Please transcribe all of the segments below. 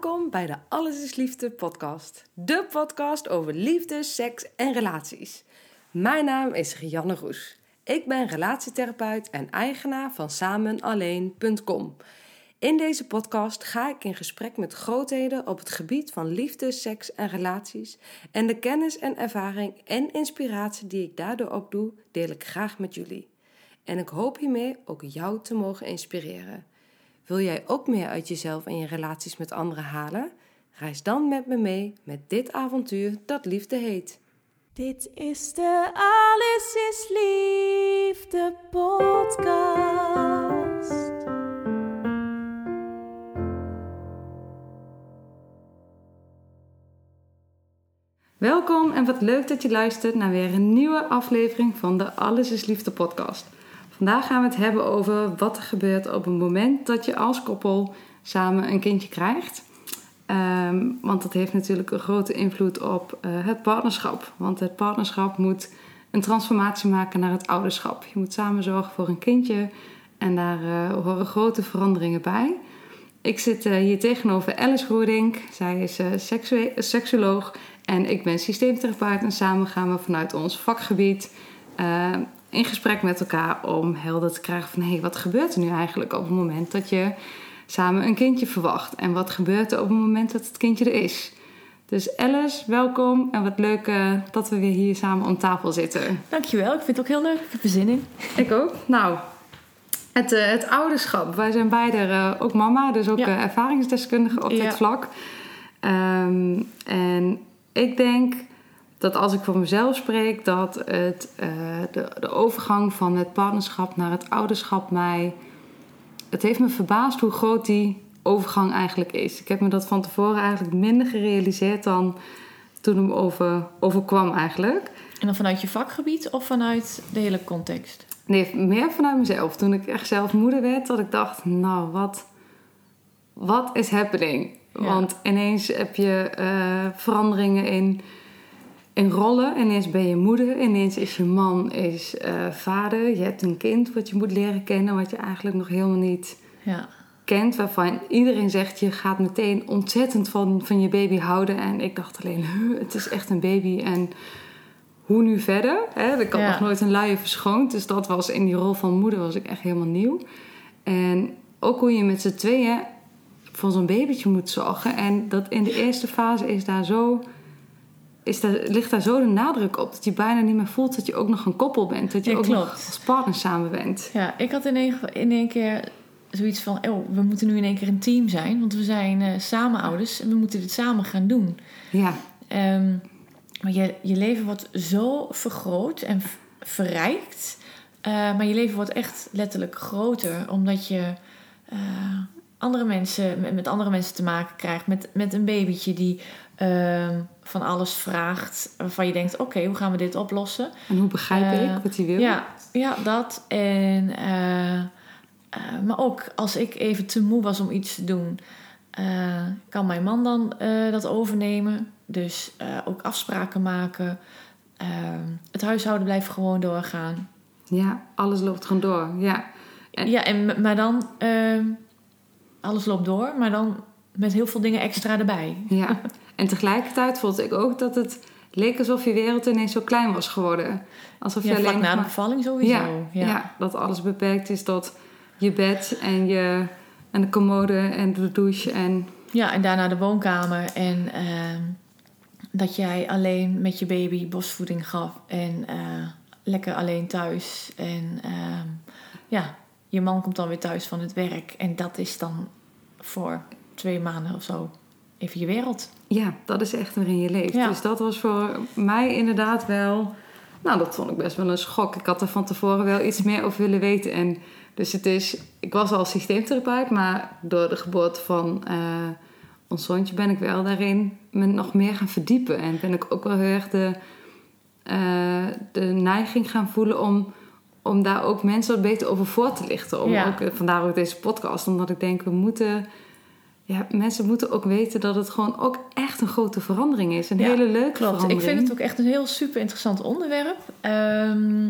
Welkom bij de Alles is Liefde podcast. De podcast over liefde, seks en relaties. Mijn naam is Rianne Roes. Ik ben relatietherapeut en eigenaar van samenalleen.com. In deze podcast ga ik in gesprek met grootheden op het gebied van liefde, seks en relaties. En de kennis en ervaring en inspiratie die ik daardoor opdoe, deel ik graag met jullie. En ik hoop hiermee ook jou te mogen inspireren. Wil jij ook meer uit jezelf en je relaties met anderen halen? Reis dan met me mee met dit avontuur dat liefde heet. Dit is de Alles is Liefde podcast. Welkom en wat leuk dat je luistert naar weer een nieuwe aflevering van de Alles is Liefde podcast. Vandaag gaan we het hebben over wat er gebeurt op het moment dat je als koppel samen een kindje krijgt. Ehm, want dat heeft natuurlijk een grote invloed op eh, het partnerschap. Want het partnerschap moet een transformatie maken naar het ouderschap. Je moet samen zorgen voor een kindje en daar eh, horen grote veranderingen bij. Ik zit eh, hier tegenover Alice Roerdink. Zij is seksu seksuoloog en ik ben systeemtherapeut. En samen gaan we vanuit ons vakgebied in gesprek met elkaar om helder te krijgen van... hé, hey, wat gebeurt er nu eigenlijk op het moment dat je samen een kindje verwacht? En wat gebeurt er op het moment dat het kindje er is? Dus Alice, welkom en wat leuk uh, dat we weer hier samen om tafel zitten. Dankjewel, ik vind het ook heel leuk. Ik heb er zin in. Ik ook. Nou, het, uh, het ouderschap. Wij zijn beide uh, ook mama, dus ook ja. ervaringsdeskundige op ja. dit vlak. Um, en ik denk dat als ik voor mezelf spreek, dat het, uh, de, de overgang van het partnerschap naar het ouderschap mij. Het heeft me verbaasd hoe groot die overgang eigenlijk is. Ik heb me dat van tevoren eigenlijk minder gerealiseerd dan toen hem over, overkwam eigenlijk. En dan vanuit je vakgebied of vanuit de hele context? Nee, meer vanuit mezelf. Toen ik echt zelf moeder werd, dat ik dacht, nou, wat, wat is happening? Ja. Want ineens heb je uh, veranderingen in in rollen. Ineens ben je moeder, ineens is je man is, uh, vader. Je hebt een kind wat je moet leren kennen, wat je eigenlijk nog helemaal niet ja. kent. Waarvan iedereen zegt, je gaat meteen ontzettend van, van je baby houden. En ik dacht alleen, het is echt een baby en hoe nu verder? Hè? Ik had ja. nog nooit een luier verschoond, dus dat was in die rol van moeder was ik echt helemaal nieuw. En ook hoe je met z'n tweeën voor zo'n babytje moet zorgen. En dat in de eerste fase is daar zo is daar, ligt daar zo de nadruk op dat je bijna niet meer voelt dat je ook nog een koppel bent. Dat je Ja, ook klopt. nog als partner samen bent. Ja, ik had in één, in één keer zoiets van: oh, we moeten nu in één keer een team zijn, want we zijn eh, samen ouders en we moeten dit samen gaan doen. Ja, Ehm, maar je, je leven wordt zo vergroot en verrijkt. Eh, maar je leven wordt echt letterlijk groter. Omdat je eh, andere mensen, met, met andere mensen te maken krijgt. Met, met een babytje die ehm, van alles vraagt. Waarvan je denkt, oké, hoe gaan we dit oplossen? en hoe begrijp Eh, ik wat hij wil? Ja, ja dat. En, eh, eh, maar ook als ik even te moe was om iets te doen, eh, kan mijn man dan eh, dat overnemen. Dus eh, ook afspraken maken. Eh, het huishouden blijft gewoon doorgaan. Ja, alles loopt gewoon door. Ja, En- Ja, en, maar dan, eh, alles loopt door, maar dan met heel veel dingen extra erbij. ja. En tegelijkertijd voelde ik ook dat het leek alsof je wereld ineens zo klein was geworden. Alsof Ja, je vlak alleen na de bevalling sowieso. Ja, ja. dat alles beperkt is tot je bed en, je, en de commode en de douche. En Ja, en daarna de woonkamer. En ehm, dat jij alleen met je baby borstvoeding gaf. En eh, lekker alleen thuis. En ehm, ja, je man komt dan weer thuis van het werk. En dat is dan voor twee maanden of zo even je wereld. Ja, dat is echt waarin je leeft. Ja. Dus dat was voor mij inderdaad wel Nou, dat vond ik best wel een schok. Ik had er van tevoren wel iets meer over willen weten. En dus het is, ik was al systeemtherapeut, maar door de geboorte van eh, ons zoontje ben ik wel daarin me nog meer gaan verdiepen. En ben ik ook wel heel erg de, eh, de neiging gaan voelen om, om daar ook mensen wat beter over voor te lichten. Om Ja. ook, eh, vandaar ook deze podcast, omdat ik denk, we moeten... Ja, mensen moeten ook weten dat het gewoon ook echt een grote verandering is. Een Ja, hele leuke Klopt. Ik verandering. vind het ook echt een heel super interessant onderwerp. Ehm,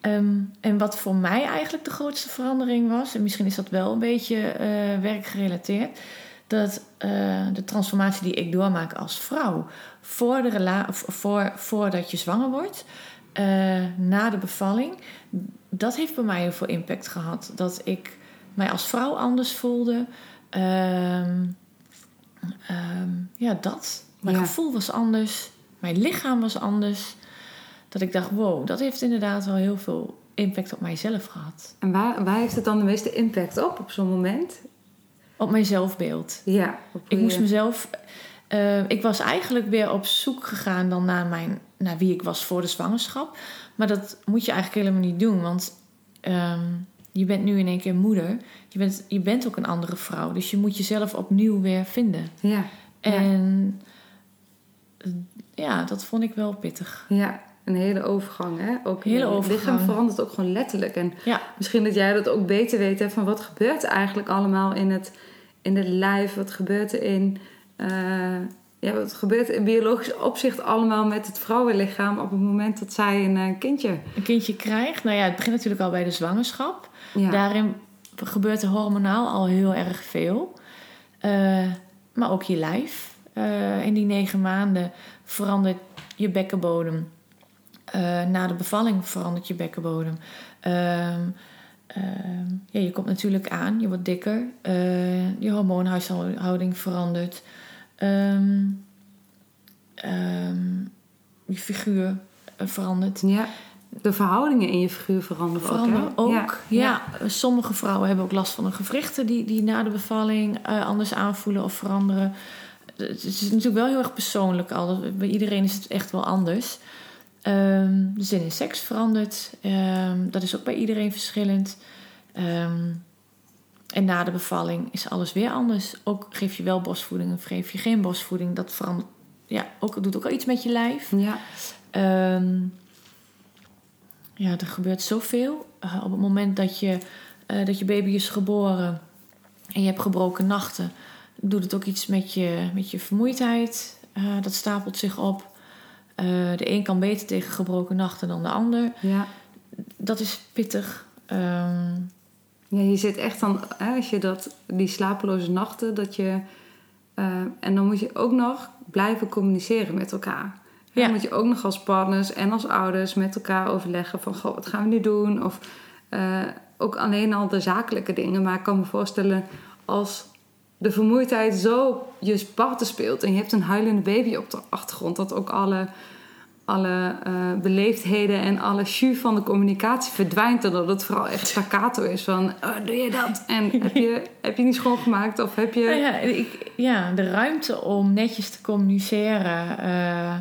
ehm, en wat voor mij eigenlijk de grootste verandering was, en misschien is dat wel een beetje eh, werkgerelateerd, dat eh, de transformatie die ik doormaak als vrouw voor de rela- voor, voordat je zwanger wordt, eh, na de bevalling, dat heeft bij mij heel veel impact gehad. Dat ik mij als vrouw anders voelde. Ehm, ehm, ja, dat. Mijn Ja. gevoel was anders. Mijn lichaam was anders. Dat ik dacht, wow, dat heeft inderdaad wel heel veel impact op mijzelf gehad. En waar, waar heeft het dan de meeste impact op, op zo'n moment? Op mijn zelfbeeld. Ja. op Ik moest mezelf... eh, ik was eigenlijk weer op zoek gegaan dan naar, mijn, naar wie ik was voor de zwangerschap. Maar dat moet je eigenlijk helemaal niet doen. Want ehm, je bent nu in één keer moeder. Je bent, je bent ook een andere vrouw. Dus je moet jezelf opnieuw weer vinden. Ja, En ja, dat vond ik wel pittig. ja, een hele overgang. Hè? Ook Hele overgang. lichaam verandert ook gewoon letterlijk. En Ja, misschien dat jij dat ook beter weet. Hè, van wat gebeurt er eigenlijk allemaal in het, in het lijf? Wat gebeurt er in... eh, ja, wat gebeurt in biologisch opzicht allemaal met het vrouwenlichaam... op het moment dat zij een eh, kindje... een kindje krijgt. Nou ja, het begint natuurlijk al bij de zwangerschap. Ja, Daarin gebeurt er hormonaal al heel erg veel. Eh, maar ook je lijf. Eh, in die negen maanden verandert je bekkenbodem. Eh, na de bevalling verandert je bekkenbodem. Ehm, ehm, ja, je komt natuurlijk aan, je wordt dikker. Je hormoonhuishouding verandert. Ehm, je figuur verandert. ja, de verhoudingen in je figuur veranderen, Veranderen ook. hè? ook. Ja, sommige vrouwen hebben ook last van hun gewrichten die, die na de bevalling eh, anders aanvoelen of veranderen. Het is natuurlijk wel heel erg persoonlijk al. Bij iedereen is het echt wel anders. Ehm, de zin in seks verandert. Ehm, dat is ook bij iedereen verschillend. Ehm, en na de bevalling is alles weer anders. Ook geef je wel borstvoeding of geef je geen borstvoeding. Dat verandert. Ja, ook, doet ook al iets met je lijf. Ja, ja, er gebeurt zoveel. Eh, op het moment dat je, eh, dat je baby is geboren en je hebt gebroken nachten, doet het ook iets met je, met je vermoeidheid. Eh, dat stapelt zich op. De een kan beter tegen gebroken nachten dan de ander. ja. Dat is pittig. Ehm, Ja, je zit echt dan, hè, als je dat, die slapeloze nachten, dat je. en dan moet je ook nog blijven communiceren met elkaar. Ja. Dan moet je ook nog als partners en als ouders met elkaar overleggen van, goh, wat gaan we nu doen? Of eh, ook alleen al de zakelijke dingen. Maar ik kan me voorstellen, als de vermoeidheid zo je parten speelt en je hebt een huilende baby op de achtergrond, dat ook alle alle eh, beleefdheden en alle jus van de communicatie verdwijnt. En dat het vooral echt staccato is van, oh, doe je dat? En heb je, heb je niet schoongemaakt? Of heb je... Nou ja, ik, ja, de ruimte om netjes te communiceren, eh,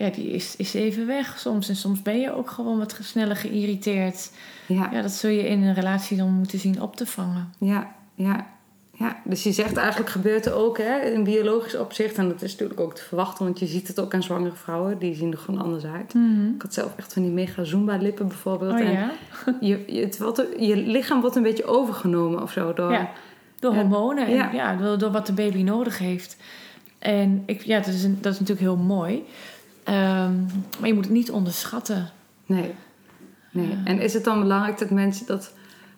ja, die is, is even weg soms. En soms ben je ook gewoon wat sneller geïrriteerd. Ja, Ja, dat zul je in een relatie dan moeten zien op te vangen. ja, ja. ja. Dus je zegt eigenlijk gebeurt er ook hè, in biologisch opzicht. En dat is natuurlijk ook te verwachten, want je ziet het ook aan zwangere vrouwen. Die zien er gewoon anders uit. Ik had zelf echt van die mega Zumba-lippen bijvoorbeeld. Oh en ja? je, je, het wordt, je lichaam wordt een beetje overgenomen of zo. Door, ja. Door En- hormonen en ja. ja. door, door wat de baby nodig heeft. En ik, ja, dat is, een, dat is natuurlijk heel mooi. Ehm, maar je moet het niet onderschatten. Nee. nee. En is het dan belangrijk dat mensen dat...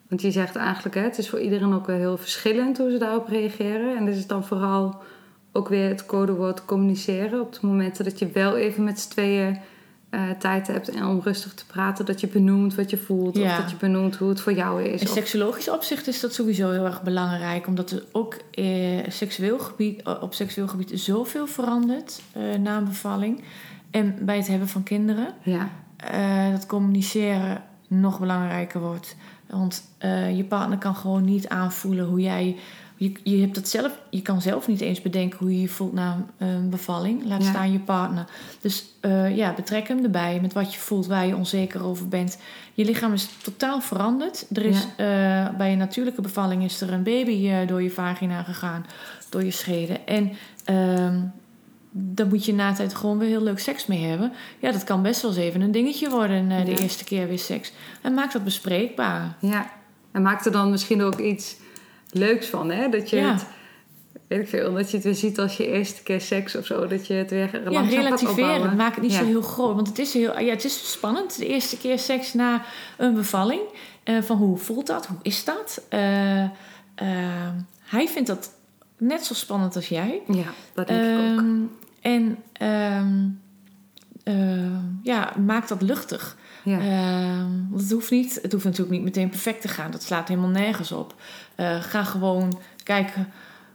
Want je zegt eigenlijk, hè, het is voor iedereen ook wel heel verschillend hoe ze daarop reageren. En is het dan vooral ook weer het codewoord communiceren... op de momenten dat je wel even met z'n tweeën eh, tijd hebt... en om rustig te praten, dat je benoemt wat je voelt... Ja. of dat je benoemt hoe het voor jou is. In Of- seksologisch opzicht is dat sowieso heel erg belangrijk. Omdat er ook eh, seksueel gebied, op seksueel gebied zoveel verandert eh, na een bevalling. En bij het hebben van kinderen. Ja, eh, dat communiceren nog belangrijker wordt. Want eh, je partner kan gewoon niet aanvoelen hoe jij je, je, hebt het zelf, je kan zelf niet eens bedenken hoe je je voelt na een bevalling. Laat Ja. staan je partner. Dus eh, ja, betrek hem erbij met wat je voelt, waar je onzeker over bent. Je lichaam is totaal veranderd. Er is, eh, bij een natuurlijke bevalling is er een baby eh, door je vagina gegaan, door je scheden. En ehm dan moet je na tijd gewoon weer heel leuk seks mee hebben. Ja, dat kan best wel eens even een dingetje worden, de eerste keer weer seks. En maak dat bespreekbaar. Ja. En maak er dan misschien ook iets leuks van, hè? Dat je Ja. het, weet ik veel, dat je het weer ziet als je eerste keer seks of zo. Dat je het weer Ja, langzaam gaat relativeren. Maak het niet Ja. zo heel groot. Want het is, heel, ja, het is spannend. De eerste keer seks na een bevalling. Eh, van hoe voelt dat? Hoe is dat? Eh, eh, hij vindt dat net zo spannend als jij. Ja, dat denk ik ook. Ehm, En ehm, eh, ja, maak dat luchtig. Ja. Want het hoeft, niet, het hoeft natuurlijk niet meteen perfect te gaan. Dat slaat helemaal nergens op. Eh, ga gewoon kijken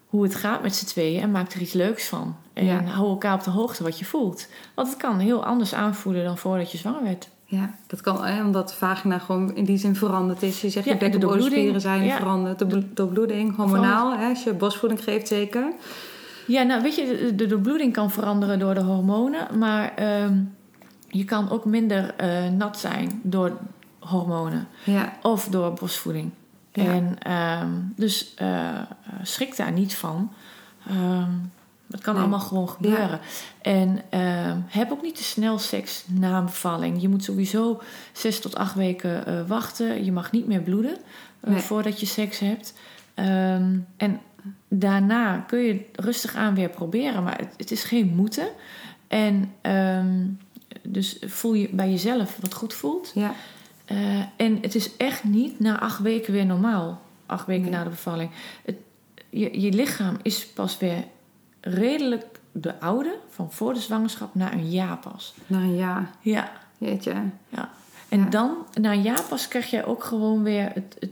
hoe het gaat met z'n tweeën en maak er iets leuks van. En Ja. hou elkaar op de hoogte wat je voelt. Want het kan heel anders aanvoelen dan voordat je zwanger werd. Ja, dat kan hè, omdat de vagina gewoon in die zin veranderd is. Je zegt, Ja, je de bekkenbodemspieren doorbloeding. zijn Ja. veranderd. De blo- doorbloeding, hormonaal, hè, als je borstvoeding geeft zeker. Ja, nou weet je, de, de doorbloeding kan veranderen door de hormonen. Maar ehm, je kan ook minder eh, nat zijn door hormonen. Ja, Of door borstvoeding. Ja. En ehm, dus eh, schrik daar niet van. Ehm, het kan Nee. allemaal gewoon gebeuren. En ehm, heb ook niet te snel seks na bevalling. Je moet sowieso zes tot acht weken eh, wachten. Je mag niet meer bloeden Nee. voordat je seks hebt. En daarna kun je rustig aan weer proberen. Maar het, het is geen moeten. En dus voel je bij jezelf wat goed voelt. ja, Eh, en het is echt niet na acht weken weer normaal. Acht weken Nee. na de bevalling. Het, je, je lichaam is pas weer redelijk de oude van voor de zwangerschap na een jaar pas. na een jaar. Ja. Jeetje. ja. En Ja. dan, na een jaar pas, krijg jij ook gewoon weer het, het,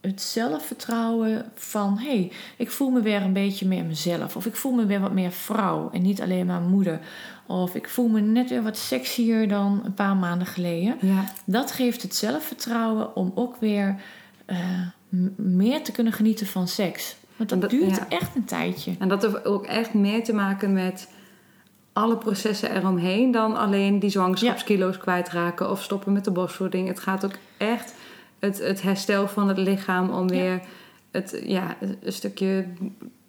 het zelfvertrouwen van... hé, hey, ik voel me weer een beetje meer mezelf. Of ik voel me weer wat meer vrouw en niet alleen maar moeder. Of ik voel me net weer wat sexier dan een paar maanden geleden. Ja, Dat geeft het zelfvertrouwen om ook weer eh, meer te kunnen genieten van seks. Want dat, Dat- duurt ja. echt een tijdje. en dat heeft ook echt meer te maken met alle processen eromheen dan alleen die zwangerschapskilo's kwijtraken of stoppen met de borstvoeding. Het gaat ook echt het, het herstel van het lichaam om Ja. weer het, ja, een stukje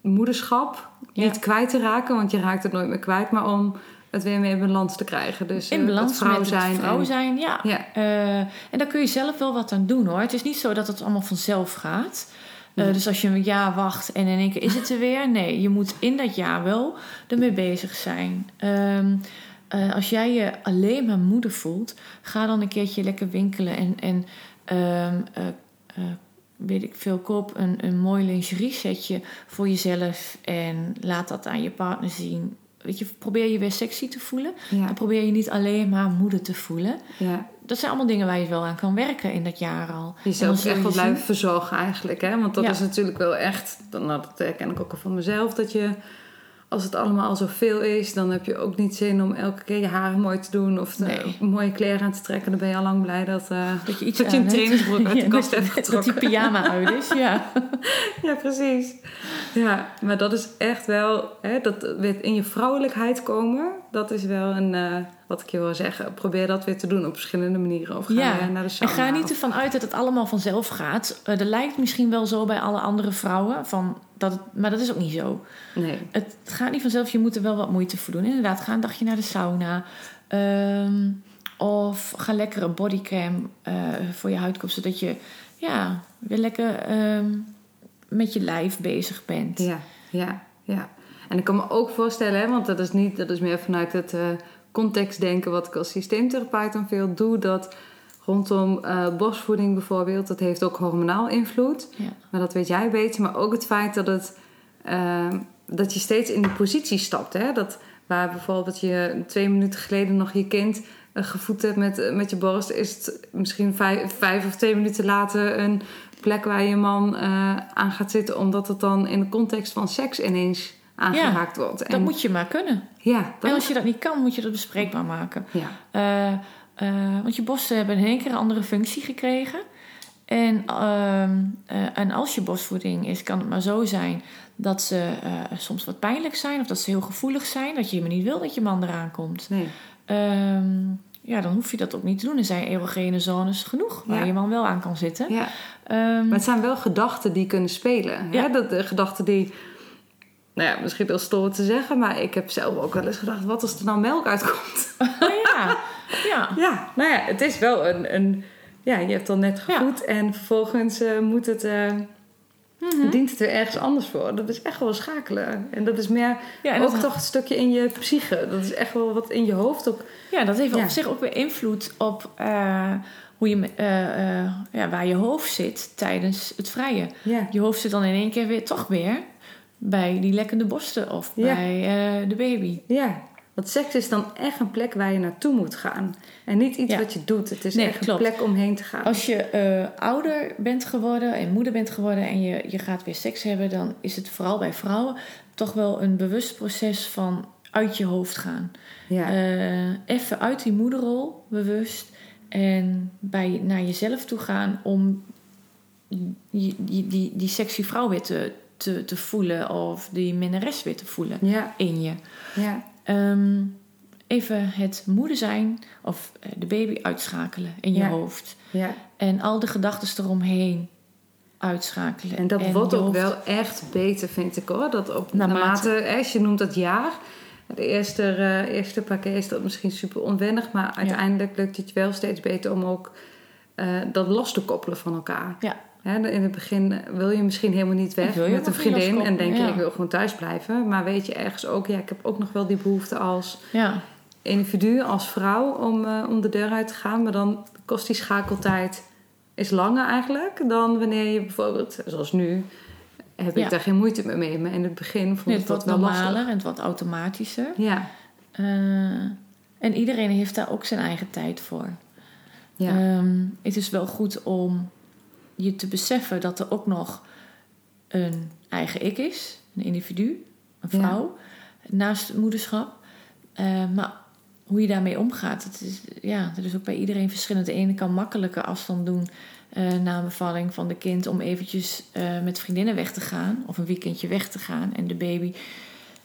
moederschap Ja. niet kwijt te raken, want je raakt het nooit meer kwijt, maar om het weer meer in balans te krijgen. Dus In eh, balans het vrouw met zijn. vrouw en- zijn, ja. Ja, Eh, en daar kun je zelf wel wat aan doen hoor. Het is niet zo dat het allemaal vanzelf gaat. Eh. Dus als je een jaar wacht en in één keer is het er weer. Nee, je moet in dat jaar wel ermee bezig zijn. Ehm, eh, als jij je alleen maar moeder voelt, ga dan een keertje lekker winkelen en, en ehm, eh, eh, weet ik veel, koop een, een mooi lingerie setje voor jezelf en laat dat aan je partner zien. Weet je, probeer je weer sexy te voelen. ja, Dan probeer je niet alleen maar moeder te voelen. ja. Dat zijn allemaal dingen waar je wel aan kan werken in dat jaar al. En Jezelf echt wel blijven verzorgen eigenlijk. Hè? Want dat Ja. is natuurlijk wel echt... dan- Nou, dat herken ik ook al van mezelf. Dat je, als het allemaal al zoveel is... dan heb je ook niet zin om elke keer je haren mooi te doen... of eh, Nee. mooie kleren aan te trekken. Dan ben je al lang blij dat, eh, Dat je iets dat je een trainingsbroek uit de Ja, kast dat, hebt je- dat die getrokken. pyjama uit is, ja. Ja, precies. Ja, maar dat is echt wel... Hè, dat weer in je vrouwelijkheid komen... dat is wel een... eh, wat ik je wil zeggen. Probeer dat weer te doen op verschillende manieren. Of ga Ja, naar de En sauna. ga niet ervan uit dat het allemaal vanzelf gaat. Eh, er lijkt misschien wel zo bij alle andere vrouwen, van dat het, maar dat is ook niet zo. Nee. Het gaat niet vanzelf, je moet er wel wat moeite voor doen. Inderdaad, ga een dagje naar de sauna. Ehm, of ga lekker een bodycam eh, voor je huid kopen, zodat je ja, weer lekker ehm, met je lijf bezig bent. Ja, ja, ja. En ik kan me ook voorstellen, hè, want dat is, niet, dat is meer vanuit het eh, contextdenken wat ik als systeemtherapeut dan veel doe, dat rondom eh, borstvoeding bijvoorbeeld, dat heeft ook hormonaal invloed. Ja. Maar dat weet jij beter. Maar ook het feit dat, het, eh, dat je steeds in die positie stapt. Hè? Dat waar bijvoorbeeld je twee minuten geleden nog je kind eh, gevoed hebt met, eh, met je borst, is het misschien vijf, vijf of twee minuten later een plek waar je man aan gaat zitten, omdat het dan in de context van seks ineens aangeraakt wordt. Dat En- moet je maar kunnen. ja, dat En als je dat niet kan, moet je dat bespreekbaar maken. ja, Eh, want je borsten hebben in één keer een andere functie gekregen. En, ehm, eh, en als je borstvoeding is, kan het maar zo zijn dat ze eh, soms wat pijnlijk zijn of dat ze heel gevoelig zijn, dat je helemaal niet wil dat je man eraan komt. Nee. Ehm, ja, dan hoef je dat ook niet te doen. Er zijn erogene zones genoeg waar Ja. je man wel aan kan zitten. Ja. Ehm, Maar het zijn wel gedachten die kunnen spelen. Ja. Hè? Dat, de gedachten die... Nou ja, misschien wel stoer te zeggen, maar ik heb zelf ook wel eens gedacht: wat als er nou melk uitkomt? oh ja, ja. Ja, nou ja, het is wel een. een ja, je hebt dan net Ja. gevoed en vervolgens eh, moet het. Mhm. dient het weer ergens anders voor. Dat is echt wel schakelen. En dat is meer Ja, en ook dat, toch een stukje in je psyche. Dat is echt wel wat in je hoofd ook. ja, dat heeft Ja. op zich ook weer invloed op eh, hoe je, ja, waar je hoofd zit tijdens het vrije. Ja, Je hoofd zit dan in één keer weer toch weer bij die lekkende borsten of Ja. bij eh, de baby. ja. Want seks is dan echt een plek waar je naartoe moet gaan. En niet iets Ja. wat je doet. Het is Nee, echt klopt. een plek om heen te gaan. Als je eh, ouder bent geworden en moeder bent geworden en je, je gaat weer seks hebben, dan is het vooral bij vrouwen toch wel een bewust proces van uit je hoofd gaan. ja. Eh, even uit die moederrol bewust en bij, naar jezelf toe gaan om die, die, die, die sexy vrouw weer te, te, te voelen of die minnares weer te voelen ja, in je. ja, Ehm, even het moeder zijn of eh, de baby uitschakelen in je Ja. hoofd. ja. En al de gedachten eromheen uitschakelen. En dat wordt ook hoofd- wel echt beter, vind ik hoor. Dat op Naarmate- naarmate, als je noemt dat jaar. De eerste, eh, eerste paar keer is dat misschien super onwennig, maar uiteindelijk lukt het je wel steeds beter om ook eh, dat los te koppelen van elkaar. Ja. Hè, in het begin wil je misschien helemaal niet weg met een vriendin en denk je ja. ik wil gewoon thuis blijven. Maar weet je ergens ook, ja, ik heb ook nog wel die behoefte als Ja, individu, als vrouw om, eh, om de deur uit te gaan. Maar dan kost die schakeltijd is langer eigenlijk dan wanneer je bijvoorbeeld, zoals nu, heb ik Ja. daar geen moeite mee. Maar in het begin vond het ik dat wel normaler lastig. en het wordt automatischer. Ja, Eh, en iedereen heeft daar ook zijn eigen tijd voor. ja, Ehm, het is wel goed om je te beseffen dat er ook nog een eigen ik is, een individu, een Ja. vrouw, naast het moederschap. Eh, maar hoe je daarmee omgaat, het is, ja, dat is ook bij iedereen verschillend. De ene kan makkelijker afstand doen eh, na een bevalling van de kind om eventjes eh, met vriendinnen weg te gaan of een weekendje weg te gaan en de baby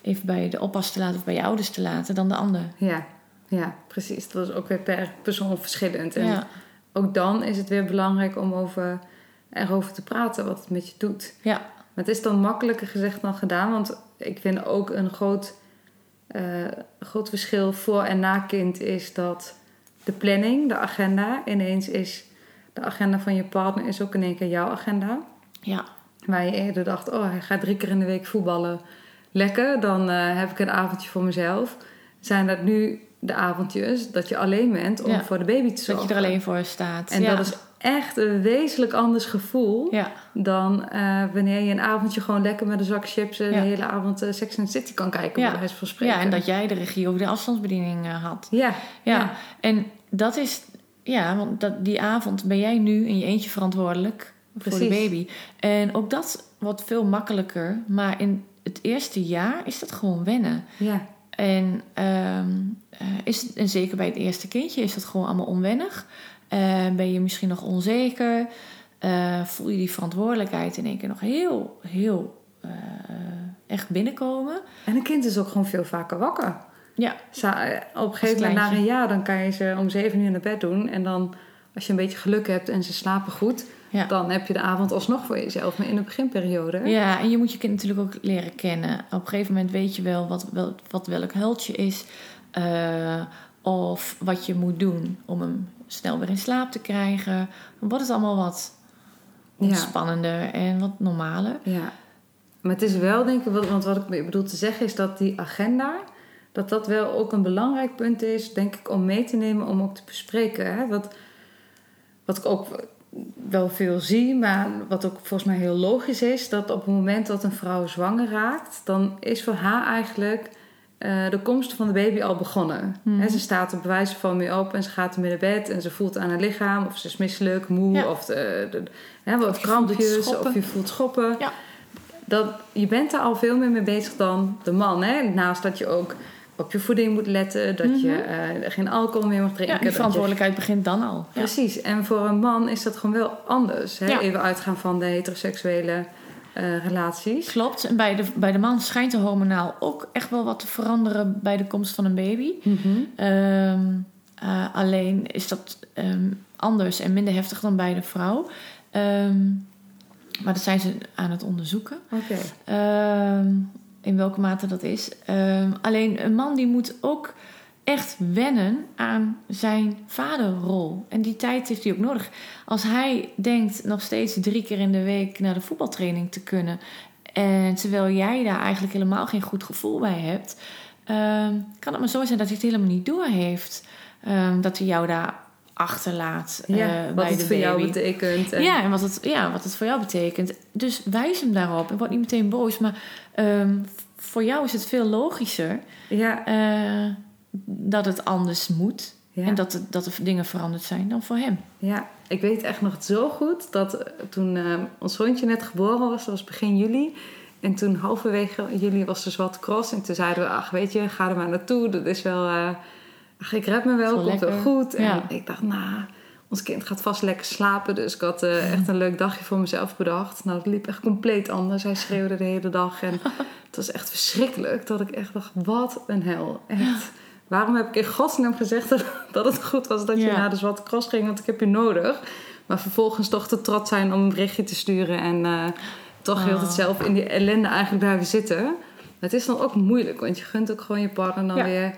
even bij de oppas te laten of bij je ouders te laten dan de ander. ja, ja, precies. Dat is ook weer per persoon verschillend. En Ja, ook dan is het weer belangrijk om over, erover te praten wat het met je doet. ja, Maar het is dan makkelijker gezegd dan gedaan. Want ik vind ook een groot, eh, groot verschil voor en na kind is dat de planning, de agenda, ineens is... De agenda van je partner is ook in één keer jouw agenda. ja, Waar je eerder dacht, oh hij gaat drie keer in de week voetballen. Lekker, dan eh, heb ik een avondje voor mezelf. Zijn dat nu de avondjes dat je alleen bent om Ja. voor de baby te zorgen. dat je er alleen voor staat. En ja. dat is echt een wezenlijk anders gevoel Ja, dan eh, wanneer je een avondje gewoon lekker met een zak chips en Ja. de hele avond eh, Sex and the City kan kijken, Ja. bij van spreken. ja, en dat jij de regie over de afstandsbediening eh, had. Ja, Ja. En dat is, ja, want dat, die avond ben jij nu in je eentje verantwoordelijk voor de baby. En ook dat wordt veel makkelijker, maar in het eerste jaar is dat gewoon wennen. ja, En, ehm, eh, is en zeker bij het eerste kindje is dat gewoon allemaal onwennig. Eh, ben je misschien nog onzeker? Eh, voel je die verantwoordelijkheid in één keer nog heel, heel eh, echt binnenkomen? En een kind is ook gewoon veel vaker wakker. Ja, op een gegeven moment na een jaar, dan kan je ze om zeven uur naar bed doen. En dan, als je een beetje geluk hebt en ze slapen goed, ja. dan heb je de avond alsnog voor jezelf. Maar in de beginperiode, Ja, en je moet je kind natuurlijk ook leren kennen. Op een gegeven moment weet je wel wat, wel, wat welk huiltje is. of wat je moet doen om hem snel weer in slaap te krijgen. Dan wordt het allemaal wat Ja. ontspannender en wat normaler. Ja, maar het is wel denk ik, want wat ik bedoel te zeggen is dat die agenda, dat dat wel ook een belangrijk punt is, denk ik, om mee te nemen, om ook te bespreken. Hè? Wat, wat ik ook wel veel zie, maar wat ook volgens mij heel logisch is, dat op het moment dat een vrouw zwanger raakt, dan is voor haar eigenlijk eh, de komst van de baby al begonnen. Mhm. Hè, ze staat er bij wijze van mee op en ze gaat ermee naar bed en ze voelt aan haar lichaam of ze is misselijk, moe Ja. of de, de, wat Of krampjes of je voelt schoppen. Ja. Dat, je bent daar al veel meer mee bezig dan de man. Hè? Naast dat je ook op je voeding moet letten, dat je eh, geen alcohol meer mag drinken. Ja, je- verantwoordelijkheid begint dan al. Precies. En voor een man is dat gewoon wel anders. Hè? Even uitgaan van de heteroseksuele eh, relaties. Klopt. En bij de, bij de man schijnt de hormonaal ook echt wel wat te veranderen bij de komst van een baby. Ehm, eh, alleen is dat ehm, anders en minder heftig dan bij de vrouw. Ehm, maar dat zijn ze aan het onderzoeken. Oké. In welke mate dat is. Alleen een man die moet ook echt wennen aan zijn vaderrol. En die tijd heeft hij ook nodig. Als hij denkt nog steeds drie keer in de week naar de voetbaltraining te kunnen. En terwijl jij daar eigenlijk helemaal geen goed gevoel bij hebt. ehm, kan het maar zo zijn dat hij het helemaal niet door heeft. Ehm, dat hij jou daar achterlaat eh, Ja, wat bij het de voor jou betekent. En, Ja, en wat het, ja, wat het voor jou betekent. Dus wijs hem daarop. En word niet meteen boos. Maar ehm, voor jou is het veel logischer ja, eh, dat het anders moet. ja. En dat, het, dat er dingen veranderd zijn dan voor hem. Ja, ik weet echt nog zo goed dat eh, toen eh, ons hondje net geboren was, dat was begin juli. En toen halverwege juli was de Zwarte Cross. En toen zeiden we, ach weet je, ga er maar naartoe. Dat is wel, eh, ach ik red me wel, komt wel goed. En Ja. ik dacht, nou, ons kind gaat vast lekker slapen. Dus ik had echt een leuk dagje voor mezelf bedacht. Nou, het liep echt compleet anders. Hij schreeuwde de hele dag. En het was echt verschrikkelijk. Dat ik echt dacht, wat een hel. Echt. Waarom heb ik in godsnaam gezegd dat, dat het goed was dat je Ja. naar de Zwarte Cross ging? Want ik heb je nodig. Maar vervolgens toch te trot zijn om een berichtje te sturen. En eh, toch heel Oh. het zelf in die ellende eigenlijk blijven zitten. Het is dan ook moeilijk. Want je gunt ook gewoon je partner dan Ja. weer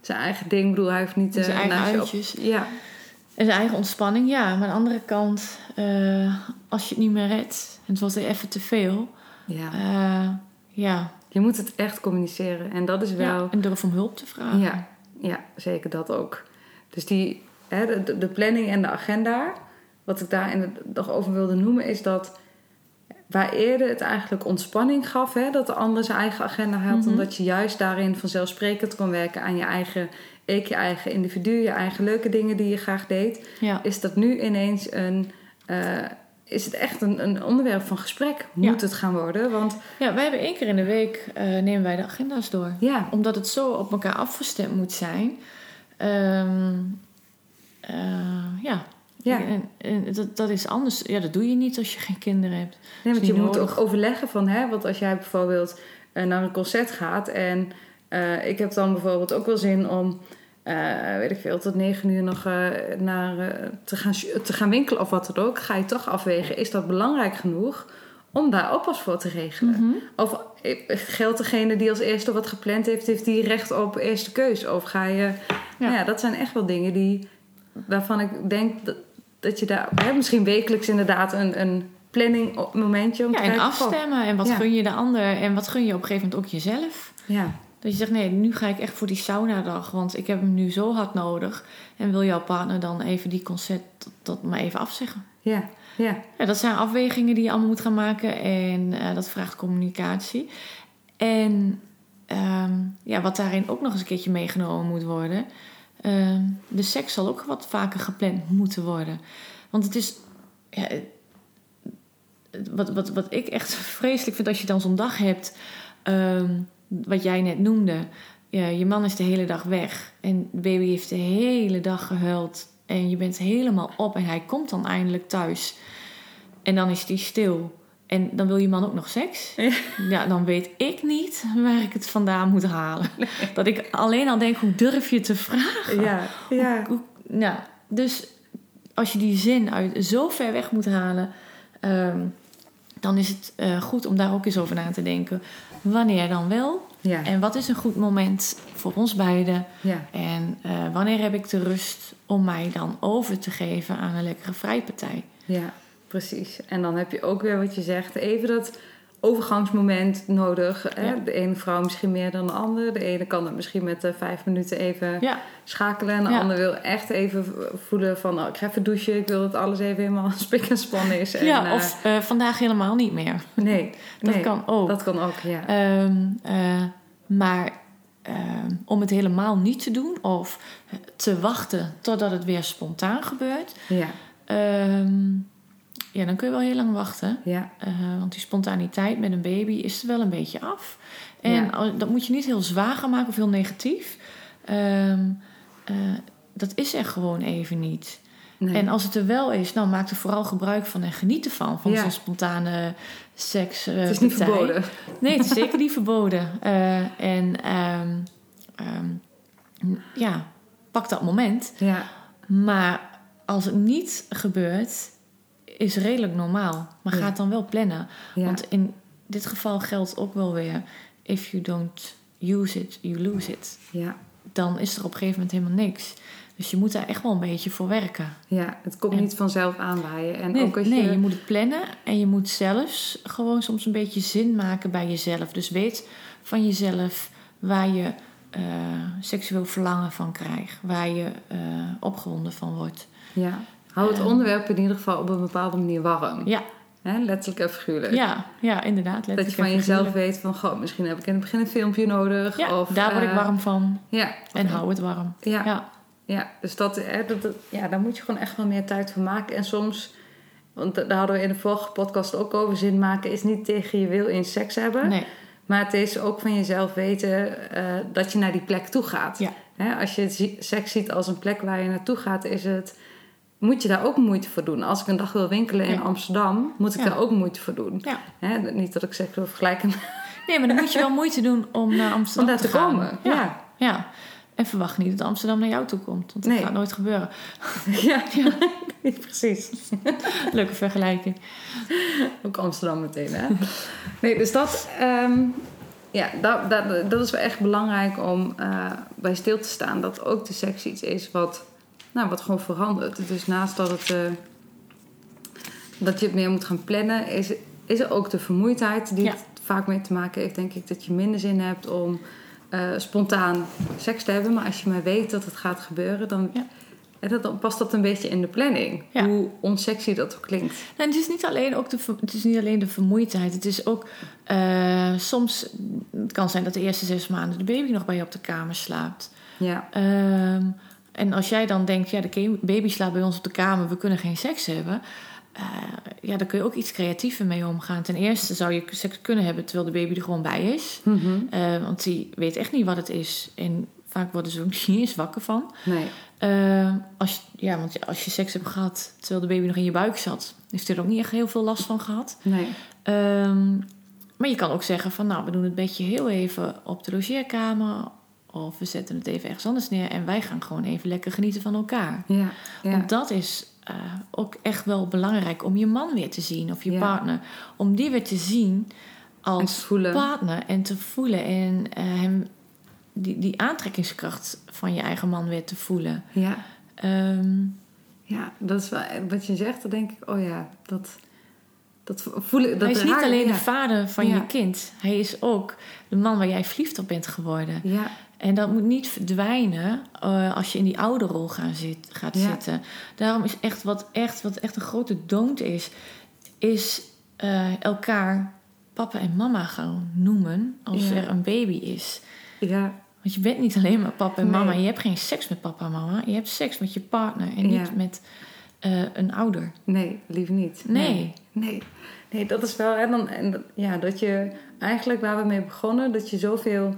zijn eigen ding. Ik bedoel, hij heeft niet... Zijn eh, eigen je op- uitjes. Ja, En zijn eigen ontspanning, ja. Maar aan de andere kant, eh, als je het niet meer redt... en het wordt weer even te veel... ja. ja. Je moet het echt communiceren. En dat is wel... ja. En durf om hulp te vragen. Ja, ja, zeker dat ook. Dus die, hè, de- planning en de agenda, wat ik daar in het, nog over wilde noemen, is dat waar eerder het eigenlijk ontspanning gaf, hè, dat de ander zijn eigen agenda had, Mhm. omdat je juist daarin vanzelfsprekend kon werken aan je eigen ik, je eigen individu, je eigen leuke dingen die je graag deed, Ja. is dat nu ineens een. eh, is het echt een, een onderwerp van gesprek? Ja. Moet het gaan worden? Want ja, wij hebben één keer in de week... eh, nemen wij de agenda's door. ja, omdat het zo op elkaar afgestemd moet zijn. Ehm, eh, ja. Ja. En, en dat, dat is anders. Ja, dat doe je niet als je geen kinderen hebt. Nee, want je moet ook overleggen van, hè, want als jij bijvoorbeeld eh, naar een concert gaat en ik heb dan bijvoorbeeld ook wel zin om, eh, weet ik veel, tot negen uur nog eh, naar, eh, te, gaan, te gaan winkelen of wat dan ook, ga je toch afwegen, is dat belangrijk genoeg om daar oppas voor te regelen? Mhm. Of geldt degene die als eerste wat gepland heeft, heeft die recht op eerste keus? Of ga je, nou ja, dat zijn echt wel dingen die, waarvan ik denk dat, dat je daar, hè, misschien wekelijks inderdaad een, een planning op- momentje om Ja, te en afstemmen. En wat Ja. gun je de ander? En wat gun je op een gegeven moment ook jezelf? Ja, Dat je zegt, nee, nu ga ik echt voor die sauna-dag. Want ik heb hem nu zo hard nodig. En wil jouw partner dan even die concert dat, dat maar even afzeggen? ja, ja, Ja, dat zijn afwegingen die je allemaal moet gaan maken. En eh, dat vraagt communicatie. En ehm, ja, wat daarin ook nog eens een keertje meegenomen moet worden. ehm, de seks zal ook wat vaker gepland moeten worden. Want het is... Ja, wat, wat, wat ik echt vreselijk vind als je dan zo'n dag hebt... ehm, wat jij net noemde. Je man is de hele dag weg. En de baby heeft de hele dag gehuild. En je bent helemaal op. En hij komt dan eindelijk thuis. En dan is hij stil. En dan wil je man ook nog seks. Ja. Ja, dan weet ik niet waar ik het vandaan moet halen. Dat ik alleen al denk, hoe durf je te vragen? ja, ja, Hoe- nou, dus als je die zin uit zo ver weg moet halen... ehm, dan is het eh, goed om daar ook eens over na te denken. Wanneer dan wel? ja, En wat is een goed moment voor ons beiden? ja, En eh, wanneer heb ik de rust om mij dan over te geven aan een lekkere vrijpartij? ja, precies. En dan heb je ook weer wat je zegt, even dat overgangsmoment nodig. Hè? Ja. De ene vrouw misschien meer dan de andere. De ene kan het misschien met eh, vijf minuten even Ja, schakelen. En de Ja. ander wil echt even voelen van, oh, ik ga even douchen. Ik wil dat alles even helemaal spik en span is. En, ja eh, of eh, vandaag helemaal niet meer. nee, Dat nee, kan ook. Dat kan ook, ja. Ehm, eh, maar ehm, om het helemaal niet te doen of te wachten totdat het weer spontaan gebeurt. ja, ehm, ja, dan kun je wel heel lang wachten. Ja, Eh, want die spontaniteit met een baby is er wel een beetje af. En Ja. dat moet je niet heel zwaar gaan maken of heel negatief. Ehm, eh, dat is er gewoon even niet. nee. En als het er wel is, nou maak er vooral gebruik van en geniet ervan. Van Ja. zo'n spontane seks. eh, het is niet partij. verboden. Nee, het is zeker niet verboden. En ehm, ehm, ja, pak dat moment. Ja, Maar als het niet gebeurt, is redelijk normaal. Maar Ja. ga het dan wel plannen. ja. Want in dit geval geldt ook wel weer... if you don't use it, you lose it. ja. Dan is er op een gegeven moment helemaal niks. Dus je moet daar echt wel een beetje voor werken. Ja, het komt En- niet vanzelf aanwaaien. En Nee, ook als nee, je... je moet het plannen en je moet zelfs gewoon soms een beetje zin maken bij jezelf. Dus weet van jezelf waar je eh, seksueel verlangen van krijgt, waar je eh, opgewonden van wordt. Ja. Hou het onderwerp in ieder geval op een bepaalde manier warm. Ja, Hè? Letterlijk en figuurlijk. ja, ja inderdaad. Dat je van jezelf weet van... Goh, misschien heb ik in het begin een filmpje nodig. Ja, of, daar word ik eh, warm van Ja. en hou het warm. Ja, ja. Ja, dus dat, hè, dat, dat- ja, daar moet je gewoon echt wel meer tijd voor maken. En soms... Want daar hadden we in de vorige podcast ook over. Zin maken is niet tegen je wil in seks hebben. nee, Maar het is ook van jezelf weten eh, dat je naar die plek toe gaat. Ja. Hè, als je seks ziet als een plek waar je naartoe gaat, is het, moet je daar ook moeite voor doen. Als ik een dag wil winkelen in Ja. Amsterdam, moet ik Ja. daar ook moeite voor doen. ja. Hè, niet dat ik seks wil vergelijken, Nee, maar dan moet je wel moeite doen om naar om Amsterdam daar te komen. Ja. Ja. En verwacht niet dat Amsterdam naar jou toe komt, want dat Nee. gaat nooit gebeuren. Ja, precies. Leuke vergelijking. Ook Amsterdam meteen, hè? Nee, dus dat, ehm, ja, dat, dat, dat is wel echt belangrijk om eh, bij stil te staan. Dat ook de seks iets is wat, nou, wat gewoon verandert. Dus naast dat, het, eh, dat je het meer moet gaan plannen, is, is er ook de vermoeidheid die Ja. het vaak mee te maken heeft. Denk ik dat je minder zin hebt om eh, spontaan seks te hebben. Maar als je maar weet dat het gaat gebeuren, dan, Ja. en dat, dan past dat een beetje in de planning. Ja. Hoe onsexy dat ook klinkt. En het is niet alleen, ook de, het is niet alleen de vermoeidheid. Het is ook eh, soms... Het kan zijn dat de eerste zes maanden de baby nog bij je op de kamer slaapt. Ja, Ehm, en als jij dan denkt, ja, de baby slaapt bij ons op de kamer, we kunnen geen seks hebben. eh, ja, daar kun je ook iets creatiever mee omgaan. Ten eerste zou je seks kunnen hebben terwijl de baby er gewoon bij is. Mhm. Eh, want die weet echt niet wat het is. En vaak worden ze ook niet eens wakker van. nee. Eh, als je, ja, want als je seks hebt gehad terwijl de baby nog in je buik zat, heeft hij er ook niet echt heel veel last van gehad. Nee. Ehm, maar je kan ook zeggen van nou, we doen het bedje heel even op de logeerkamer. Of we zetten het even ergens anders neer en wij gaan gewoon even lekker genieten van elkaar. Ja. ja. Want dat is eh, ook echt wel belangrijk om je man weer te zien of je Ja. partner. Om die weer te zien als partner en te voelen. En eh, hem die, die aantrekkingskracht van je eigen man weer te voelen. Ja. Ehm, ja, dat is wel wat je zegt. Dan denk ik, oh ja, dat, dat voelen. Dat hij is niet alleen ja. de vader van Ja. je kind. Hij is ook de man waar jij verliefd op bent geworden. Ja, En dat moet niet verdwijnen eh, als je in die ouderrol gaan zit, gaat Ja. zitten. Daarom is echt wat, echt wat echt een grote don't is, is eh, elkaar papa en mama gaan noemen als Ja. er een baby is. ja, Want je bent niet alleen maar papa en Nee. mama. Je hebt geen seks met papa en mama. Je hebt seks met je partner en Ja. niet met eh, een ouder. nee, liever niet. Nee. Nee, nee dat is wel. En dan, en ja, dat je eigenlijk waar we mee begonnen, dat je zoveel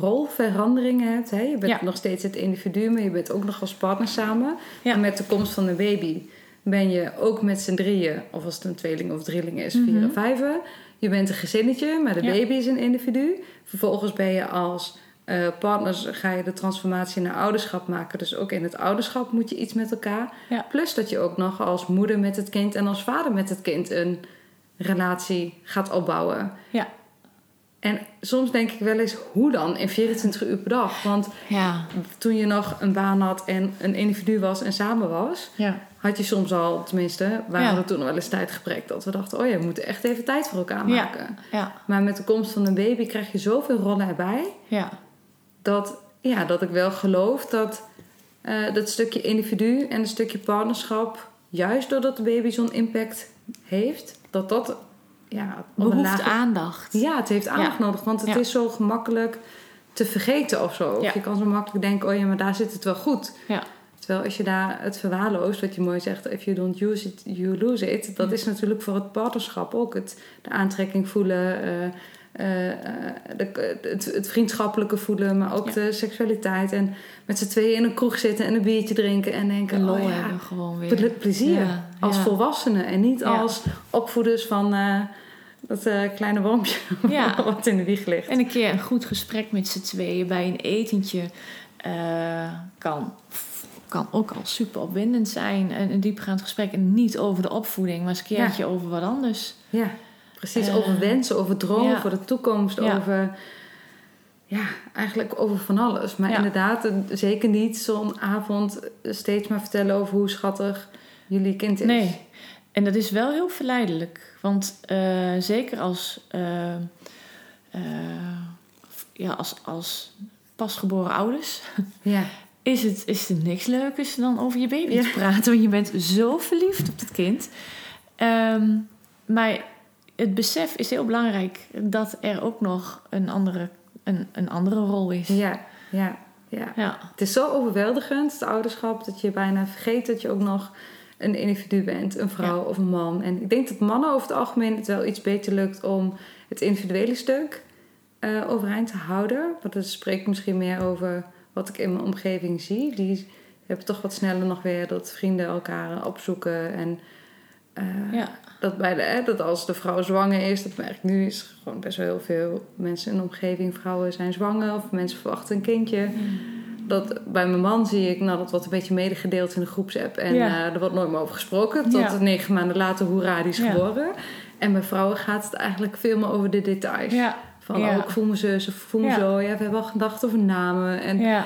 rolveranderingen hebt. Hè? Je bent Ja. nog steeds het individu, maar je bent ook nog als partner samen. Ja. En met de komst van de baby ben je ook met z'n drieën, of als het een tweeling of drieling is, vier Mhm. en vijven. Je bent een gezinnetje, maar de Ja. baby is een individu. Vervolgens ben je als eh, partners, ga je de transformatie naar ouderschap maken. Dus ook in het ouderschap moet je iets met elkaar. Ja. Plus dat je ook nog als moeder met het kind en als vader met het kind een relatie gaat opbouwen. Ja. En soms denk ik wel eens, hoe dan in 24 uur per dag? Want Ja. toen je nog een baan had en een individu was en samen was, Ja. had je soms al, tenminste, waren Ja. er toen wel eens tijdgebrek dat we dachten, oh ja, we moeten echt even tijd voor elkaar maken. Ja. Maar met de komst van een baby krijg je zoveel rollen erbij, Ja. dat, ja, dat ik wel geloof dat eh, dat stukje individu en een stukje partnerschap, juist doordat de baby zo'n impact heeft, dat dat ja, Behoeft aandacht. ja, het heeft aandacht Ja. nodig, want het Ja. is zo gemakkelijk te vergeten of zo. Of Ja. je kan zo makkelijk denken, oh ja, maar daar zit het wel goed. Ja. Terwijl als je daar het verwaarloost, wat je mooi zegt, if you don't use it, you lose it. Dat is natuurlijk voor het partnerschap ook. Het, de aantrekking voelen, eh, eh, eh, de, het, het vriendschappelijke voelen, maar ook Ja. de seksualiteit. En met z'n tweeën in een kroeg zitten en een biertje drinken en denken, En lol oh ja, hebben gewoon weer. ple- plezier. Ja, Als volwassenen en niet als opvoeders van eh, dat kleine wormpje wat in de wieg ligt. En een keer een goed gesprek met z'n tweeën bij een etentje kan, kan ook al super opwindend zijn. En een diepgaand gesprek. En niet over de opvoeding, maar eens een keertje over wat anders. Ja, precies. Eh, over wensen, over dromen ja. voor de toekomst, Ja. over... Ja, eigenlijk over van alles. Maar inderdaad, zeker niet zo'n avond steeds maar vertellen over hoe schattig jullie kind is. Nee. En dat is wel heel verleidelijk. Want eh, zeker als, eh, ja, als, als pasgeboren ouders Ja, is het, is niks leukers dan over je baby Ja. te praten. Want je bent zo verliefd op het kind. Ehm, maar het besef is heel belangrijk dat er ook nog een andere, een, een andere rol is. ja, ja, ja. Ja. Het is zo overweldigend, het ouderschap, dat je bijna vergeet dat je ook nog een individu bent, een vrouw of een man. En ik denk dat mannen over het algemeen het wel iets beter lukt om het individuele stuk eh, overeind te houden. Want dat spreekt misschien meer over wat ik in mijn omgeving zie. Die hebben toch wat sneller nog weer dat vrienden elkaar opzoeken. En eh, Ja. dat, bij de, hè, dat als de vrouw zwanger is, dat merk ik nu, is gewoon best wel heel veel mensen in de omgeving, vrouwen zijn zwanger of mensen verwachten een kindje. Dat, bij mijn man zie ik, nou dat wordt een beetje medegedeeld in de groepsapp en Ja. eh, er wordt nooit meer over gesproken. Tot Ja. negen maanden later, hoera, die is geboren. En bij vrouwen gaat het eigenlijk veel meer over de details. Van, oh, ik voel me zo, ze voel me zo. Ja, we hebben al gedacht over namen. En Ja.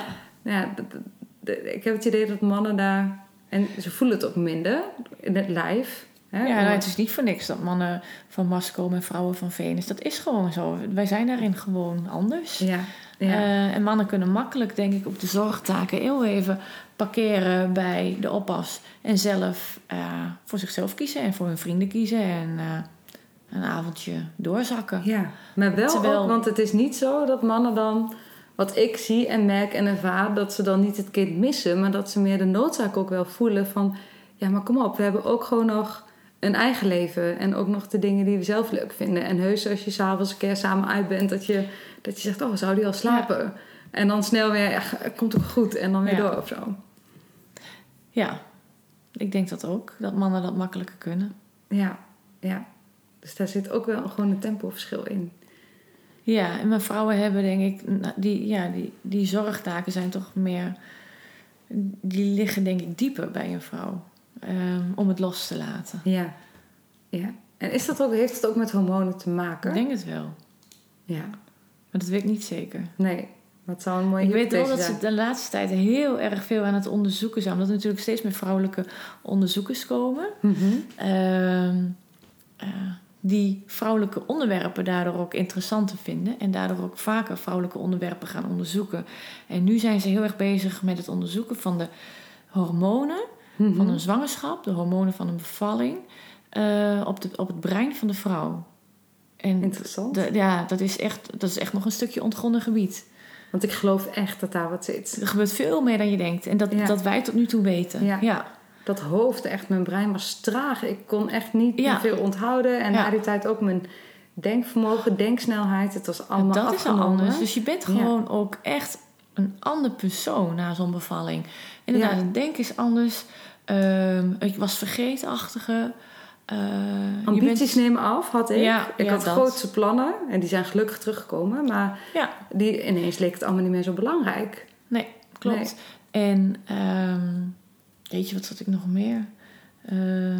ik heb het idee dat mannen daar... En ze voelen het ook minder in het lijf. Hè? Ja, nou, het is niet voor niks dat mannen van Mars komen en vrouwen van Venus. Dat is gewoon zo. Wij zijn daarin gewoon anders. ja, ja. Eh, en mannen kunnen makkelijk, denk ik, op de zorgtaken heel even parkeren bij de oppas. En zelf eh, voor zichzelf kiezen en voor hun vrienden kiezen. En eh, een avondje doorzakken. Ja, maar wel Terwijl- ook, want het is niet zo dat mannen dan, wat ik zie en merk en ervaar, dat ze dan niet het kind missen, maar dat ze meer de noodzaak ook wel voelen van, ja, maar kom op, we hebben ook gewoon nog een eigen leven en ook nog de dingen die we zelf leuk vinden. En heus als je s'avonds een keer samen uit bent, dat je, dat je zegt, oh, zou die al slapen? En dan snel weer, ja, komt ook goed en dan weer Ja. door of zo. Ja, ik denk dat ook. Dat mannen dat makkelijker kunnen. Ja, ja. Dus daar zit ook wel gewoon een tempoverschil in. Ja, en mijn vrouwen hebben denk ik... nou, Die, ja, die, die zorgtaken zijn toch meer... Die liggen denk ik dieper bij een vrouw. Ehm, om het los te laten. Ja, ja. En is dat ook, heeft het ook met hormonen te maken? Ik denk het wel. Ja, Maar dat weet ik niet zeker. nee. Wat zou een mooie Ik weet wel dat ze de laatste tijd heel erg veel aan het onderzoeken zijn. Omdat er natuurlijk steeds meer vrouwelijke onderzoekers komen. Mhm. ehm, eh, die vrouwelijke onderwerpen daardoor ook interessanter vinden. En daardoor ook vaker vrouwelijke onderwerpen gaan onderzoeken. En nu zijn ze heel erg bezig met het onderzoeken van de hormonen Mhm. van een zwangerschap, de hormonen van een bevalling, eh, op, de, op het brein van de vrouw. En Interessant. de- ja, dat is, echt, dat is echt nog een stukje ontgonnen gebied. Want ik geloof echt dat daar wat zit. Er gebeurt veel meer dan je denkt. En dat, Ja. dat wij tot nu toe weten. Ja. ja. Dat hoofd, echt, mijn brein was traag. Ik kon echt niet Ja. veel onthouden. En na die tijd ook mijn denkvermogen, denksnelheid. Het was allemaal dat is al anders. Dus je bent gewoon ook echt een ander persoon na zo'n bevalling. Inderdaad, het denken is anders. Ehm ik was vergeetachtige. Eh, Ambities bent- nemen af, had ik. Ja, ik ja, had dat. grootste plannen. En die zijn gelukkig teruggekomen. Maar Ja, die, ineens leek het allemaal niet meer zo belangrijk. nee, klopt. En ehm, weet je, wat had ik nog meer? Eh, eh,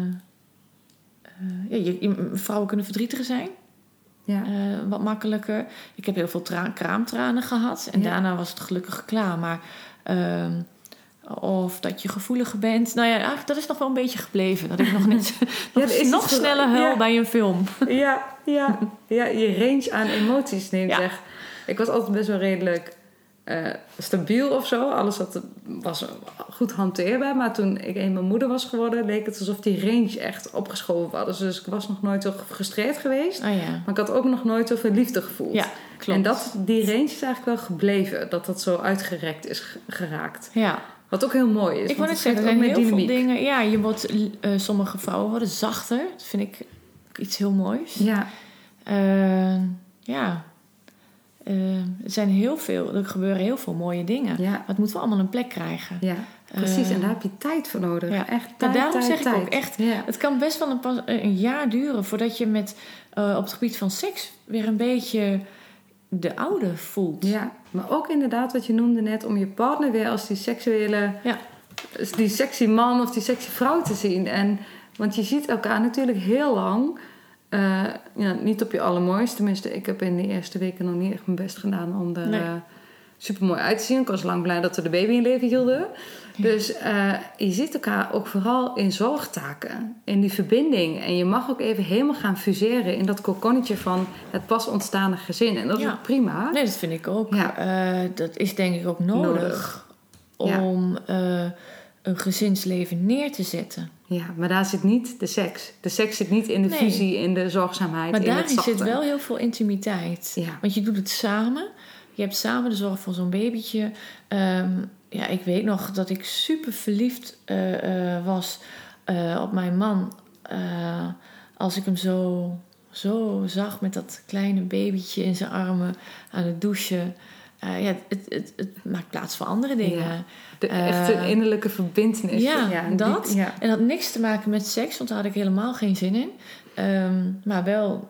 ja, je, vrouwen kunnen verdrietig zijn. Ja. Wat makkelijker. Ik heb heel veel tra- kraamtranen gehad. En daarna was het gelukkig klaar. Maar ehm, of dat je gevoeliger bent. Nou ja, dat is nog wel een beetje gebleven. Dat ik nog, net, nog, er is nog sneller huil ja. bij een film. Ja, ja, ja, je range aan emoties neemt Ja. weg. Ik was altijd best wel redelijk eh, stabiel of zo. Alles wat, was goed hanteerbaar. Maar toen ik eenmaal moeder was geworden, leek het alsof die range echt opgeschoven was. Dus ik was nog nooit zo gefrustreerd geweest. Oh ja, Maar ik had ook nog nooit zoveel liefde gevoeld. ja klopt. En dat, die range is eigenlijk wel gebleven. Dat dat zo uitgerekt is ge- geraakt. Ja, Wat ook heel mooi is. Ik net het zeggen, er zijn heel veel dingen. Ja, je wordt, eh, sommige vrouwen worden zachter. Dat vind ik iets heel moois. Ja, Eh, ja. Eh, er zijn heel veel, er gebeuren heel veel mooie dingen. ja, Maar het moet wel allemaal een plek krijgen. ja, precies. Eh, en daar heb je tijd voor nodig. ja. Echt tijd, daarom tijd, zeg ik ook echt, Ja. Het kan best wel een, pas- een jaar duren voordat je met, eh, op het gebied van seks weer een beetje de oude voelt. Ja, maar ook inderdaad wat je noemde net, om je partner weer als die seksuele, Ja. als die sexy man of die sexy vrouw te zien. En, want je ziet elkaar natuurlijk heel lang, eh, ja, niet op je allermooiste. Tenminste, ik heb in de eerste weken nog niet echt mijn best gedaan om er Nee. super mooi uit te zien. Ik was lang blij dat we de baby in leven hielden. Dus eh, je ziet elkaar ook vooral in zorgtaken, in die verbinding. En je mag ook even helemaal gaan fuseren in dat kokonnetje van het pas ontstaande gezin. En dat Ja. is ook prima. Nee, dat vind ik ook. Ja. Eh, dat is denk ik ook nodig, Nodig. Ja. om eh, een gezinsleven neer te zetten. Ja, maar daar zit niet de seks. De seks zit niet in de Nee. fusie, in de zorgzaamheid, Maar in het daarin zachte. zit wel heel veel intimiteit. Ja. Want je doet het samen. Je hebt samen de zorg voor zo'n babytje. Ehm, ja, ik weet nog dat ik super verliefd eh, eh, was eh, op mijn man. als ik hem zo, zo zag met dat kleine babytje in zijn armen aan het douchen. Ja, het, het, het maakt plaats voor andere dingen. Ja. De echte innerlijke verbindenis. ja, en dat. die- ja. En dat had niks te maken met seks, want daar had ik helemaal geen zin in. Ehm, maar wel,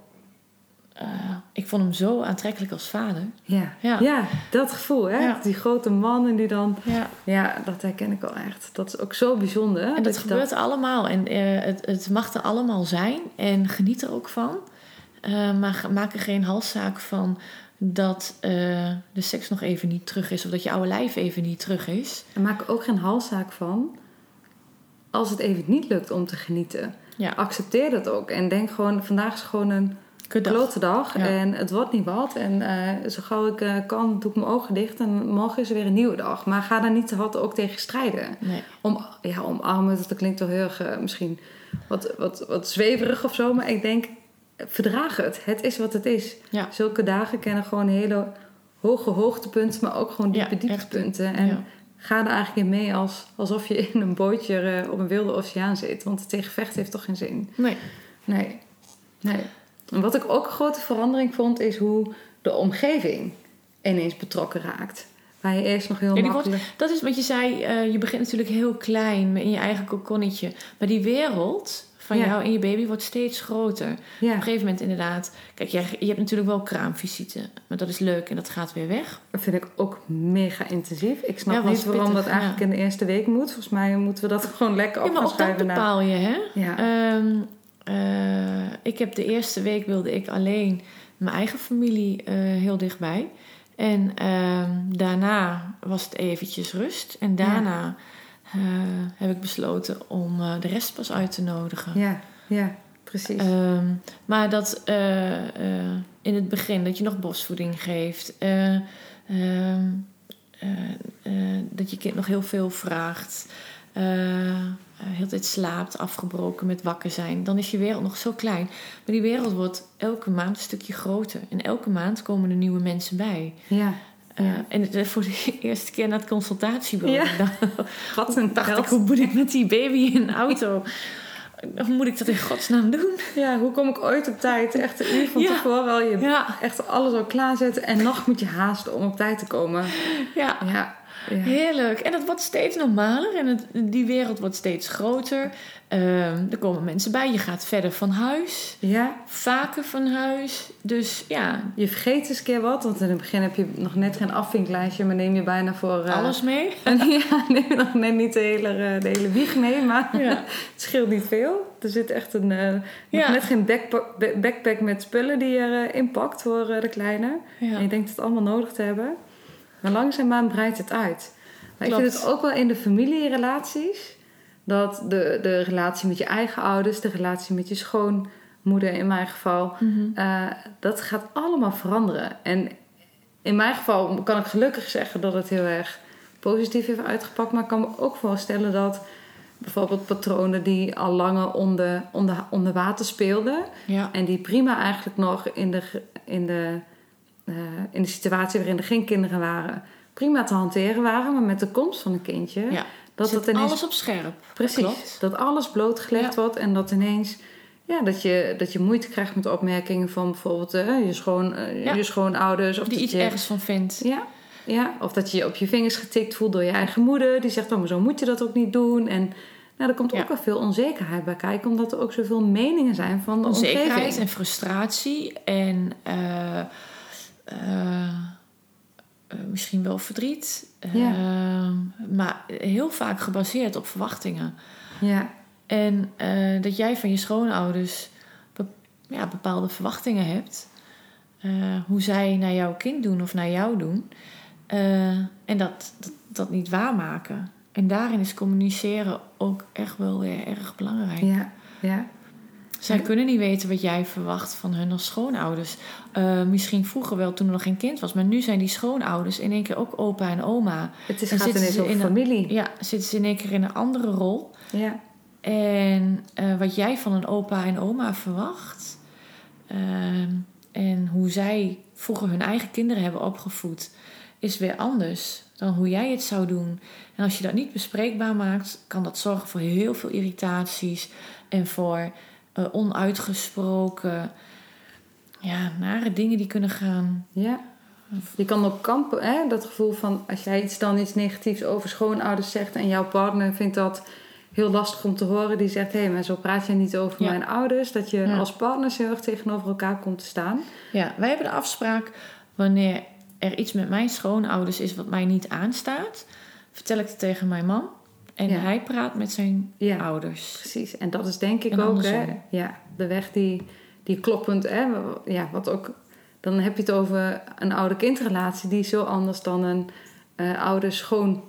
ik vond hem zo aantrekkelijk als vader. Ja. Ja. Ja. dat gevoel, hè? Ja. Die grote man en die dan... Ja. Ja, dat herken ik wel echt. Dat is ook zo bijzonder. En dat gebeurt allemaal. En eh, het, het mag er allemaal zijn. En geniet er ook van. Eh, maar maak er geen halszaak van dat eh, de seks nog even niet terug is. Of dat je oude lijf even niet terug is. En maak er ook geen halszaak van als het even niet lukt om te genieten. Ja, Accepteer dat ook. En denk gewoon, vandaag is gewoon een. Klote dag. Ja. En het wordt niet wat. En eh, zo gauw ik eh, kan, doe ik mijn ogen dicht. En morgen is er weer een nieuwe dag. Maar ga daar niet te hard ook tegen strijden. Nee. Om, ja, omarmen, dat klinkt wel heel erg eh, misschien wat, wat, wat zweverig of zo. Maar ik denk, verdraag het. Het is wat het is. Ja. Zulke dagen kennen gewoon hele hoge hoogtepunten, maar ook gewoon diepe Ja, dieptepunten. En ga er eigenlijk in mee als, alsof je in een bootje op een wilde oceaan zit. Want tegen vechten heeft toch geen zin. Nee. Nee. nee. Wat ik ook een grote verandering vond, is hoe de omgeving ineens betrokken raakt. Waar je eerst nog heel Ja, wordt- makkelijk... Dat is wat je zei. eh, je begint natuurlijk heel klein in je eigen kokonnetje. Maar die wereld van Ja. jou en je baby wordt steeds groter. Op Ja, een gegeven moment inderdaad. Kijk, je, je hebt natuurlijk wel kraamvisite. Maar dat is leuk en dat gaat weer weg. dat vind ik ook mega intensief. Ik snap Ja, niet waarom pittig, dat eigenlijk ja. in de eerste week moet. Volgens mij moeten we dat gewoon lekker Ja, op maar gaan ook dat bepaal je, hè? Ja. Ehm, eh, ik heb de eerste week wilde ik alleen mijn eigen familie eh, heel dichtbij. En ehm, daarna was het eventjes rust. En daarna eh, heb ik besloten om de rest pas uit te nodigen. ja, ja, precies. Ehm, maar dat in het begin, dat je nog bosvoeding geeft. eh, ehm, eh, eh, dat je kind nog heel veel vraagt. Eh, eh, heel tijd slaapt, afgebroken met wakker zijn. Dan is je wereld nog zo klein. Maar die wereld wordt elke maand een stukje groter. En elke maand komen er nieuwe mensen bij. ja. Eh, Ja. En het, voor de eerste keer naar het consultatiebureau. Ja. Wat een dacht ik, hoe moet ik met die baby in de auto? Hoe moet ik dat in godsnaam doen? Ja, hoe kom ik ooit op tijd? Echt een uur van Ja. tevoren al je Ja, echt alles al klaarzetten. En nog moet je haasten om op tijd te komen. ja. Ja, ja. Heerlijk. En dat wordt steeds normaler en het, die wereld wordt steeds groter. Ehm, er komen mensen bij. Je gaat verder van huis. ja. Vaker van huis. Dus ja, Je vergeet eens een keer wat. Want in het begin heb je nog net geen afvinklijstje. Maar neem je bijna voor... eh, alles mee. En ja, neem je nog net niet de hele, eh, de hele wieg mee. Maar Ja. het scheelt niet veel. Er zit echt een... nog Ja. net geen backpa- ba- backpack met spullen die je inpakt voor de kleine. En je denkt het allemaal nodig te hebben. Maar langzaamaan breidt het uit. Maar ik vind het ook wel in de familierelaties... dat de, de relatie met je eigen ouders... de relatie met je schoonmoeder in mijn geval... Mhm. eh, dat gaat allemaal veranderen. En in mijn geval kan ik gelukkig zeggen dat het heel erg positief heeft uitgepakt. Maar ik kan me ook voorstellen dat bijvoorbeeld patronen die al langer onder, onder, onder water speelden... Ja. En die prima eigenlijk nog in de, in de, eh, in de situatie waarin er geen kinderen waren, prima te hanteren waren, maar met de komst van een kindje, Ja. dat het ineens alles op scherp. Precies. Klopt. Dat alles blootgelegd Ja. wordt en dat ineens ja, dat, je, dat je moeite krijgt met opmerkingen van bijvoorbeeld eh, je, schoon, eh, Ja. je schoonouders. Of Of die iets je, ergens van vindt. Ja, ja, of dat je je op je vingers getikt voelt door je eigen moeder. Die zegt, oh, maar zo moet je dat ook niet doen. En nou, er komt Ja. ook wel veel onzekerheid bij kijken, omdat er ook zoveel meningen zijn van de Onzekerheid omgeving. en frustratie en misschien wel verdriet. Ja. Eh, maar heel vaak gebaseerd op verwachtingen. Ja, En eh, dat jij van je schoonouders be- ja, bepaalde verwachtingen hebt. eh, hoe zij naar jouw kind doen of naar jou doen. eh, en dat, dat, dat niet waarmaken. En daarin is communiceren ook echt wel weer erg belangrijk. ja, ja. Zij kunnen niet weten wat jij verwacht van hun als schoonouders. Eh, misschien vroeger wel toen er nog geen kind was. Maar nu zijn die schoonouders in één keer ook opa en oma. Het is, En gaat ineens over in een- familie. Ja, zitten ze in één keer in een andere rol. Ja, En eh, wat jij van een opa en oma verwacht. ehm, en hoe zij vroeger hun eigen kinderen hebben opgevoed. Is weer anders dan hoe jij het zou doen. En als je dat niet bespreekbaar maakt, kan dat zorgen voor heel veel irritaties. En voor eh, onuitgesproken, ja, nare dingen die kunnen gaan. ja. Je kan ook kampen, hè? dat gevoel van als jij iets dan iets negatiefs over schoonouders zegt en jouw partner vindt dat heel lastig om te horen, die zegt: hé, hey, maar zo praat jij niet over Ja. mijn ouders. Dat je Ja. als partners heel erg tegenover elkaar komt te staan. Ja, wij hebben de afspraak wanneer er iets met mijn schoonouders is wat mij niet aanstaat, vertel ik het tegen mijn man. En Ja. hij praat met zijn Ja. ouders. Precies, en dat is denk ik En ook hè, ja, de weg die, die kloppend, hè, ja, wat ook, dan heb je het over een ouder-kindrelatie die is zo anders dan een eh ouder-schoon,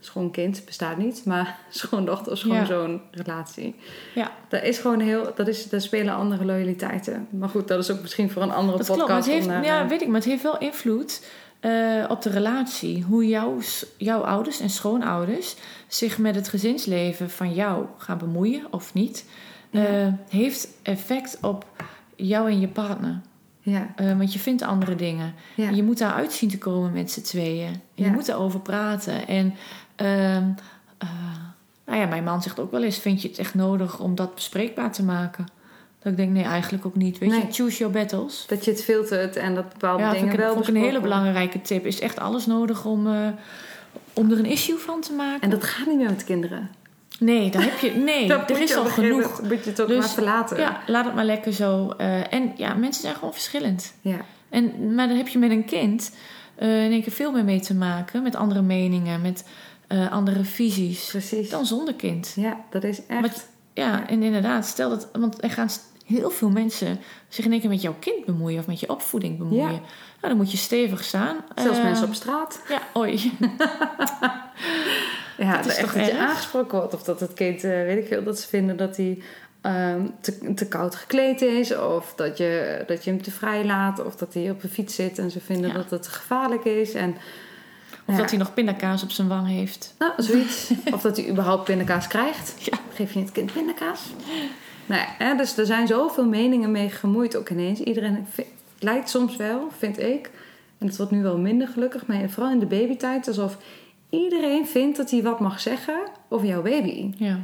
schoonkind, bestaat niet, maar schoondochter, schoonzoon relatie. Ja, Dat is gewoon heel, dat is, daar spelen andere loyaliteiten. Maar goed, dat is ook misschien voor een andere dat klopt. podcast. Maar het heeft, ja, eh, weet ik, maar het heeft wel invloed eh, op de relatie. Hoe jouw, jouw ouders en schoonouders zich met het gezinsleven van jou gaan bemoeien of niet, Ja. eh, heeft effect op jou en je partner. ja, Eh, want je vindt andere dingen. ja, Je moet daaruit zien te komen met z'n tweeën. Je Ja. moet erover praten. En ehm, eh, nou ja, mijn man zegt ook wel eens: Vind je het echt nodig om dat bespreekbaar te maken? Dat ik denk: Nee, eigenlijk ook niet. Weet Nee. je, choose your battles. dat je het filtert en dat bepaalde Ja, dingen wel vond ik een hele belangrijke tip. Is echt alles nodig om, eh, om er een issue van te maken? En dat gaat niet meer met kinderen. Nee, daar heb je. Nee, Dat er is al genoeg. Moet je het ook Dus, maar verlaten. Ja, laat het maar lekker zo. eh, en ja, mensen zijn gewoon verschillend. ja. En, maar dan heb je met een kind eh, in één keer veel meer mee te maken. Met andere meningen, met andere visies. precies. Dan zonder kind. Ja, dat is echt. Maar- Ja, en inderdaad, stel dat... Want er gaan heel veel mensen zich in één keer met jouw kind bemoeien... of met je opvoeding bemoeien. Ja. Nou, dan moet je stevig staan. Zelfs Eh, mensen op straat. Ja, oei. Ja, dat is echt toch dat je aangesproken wordt. Of dat het kind, eh, weet ik veel, dat ze vinden dat hij ehm, te, te koud gekleed is. Of dat je, dat je hem te vrij laat. Of dat hij op een fiets zit en ze vinden Ja. dat het gevaarlijk is. En, Of ja, dat hij nog pindakaas op zijn wang heeft. Nou, zoiets. of dat hij überhaupt pindakaas krijgt. Ja. Geef je het kind pindakaas? Nou, ja, hè, dus er zijn zoveel meningen mee gemoeid ook ineens. Iedereen lijkt soms wel, vind ik. En het wordt nu wel minder gelukkig. Maar vooral in de babytijd. Alsof iedereen vindt dat hij wat mag zeggen over jouw baby. Ja.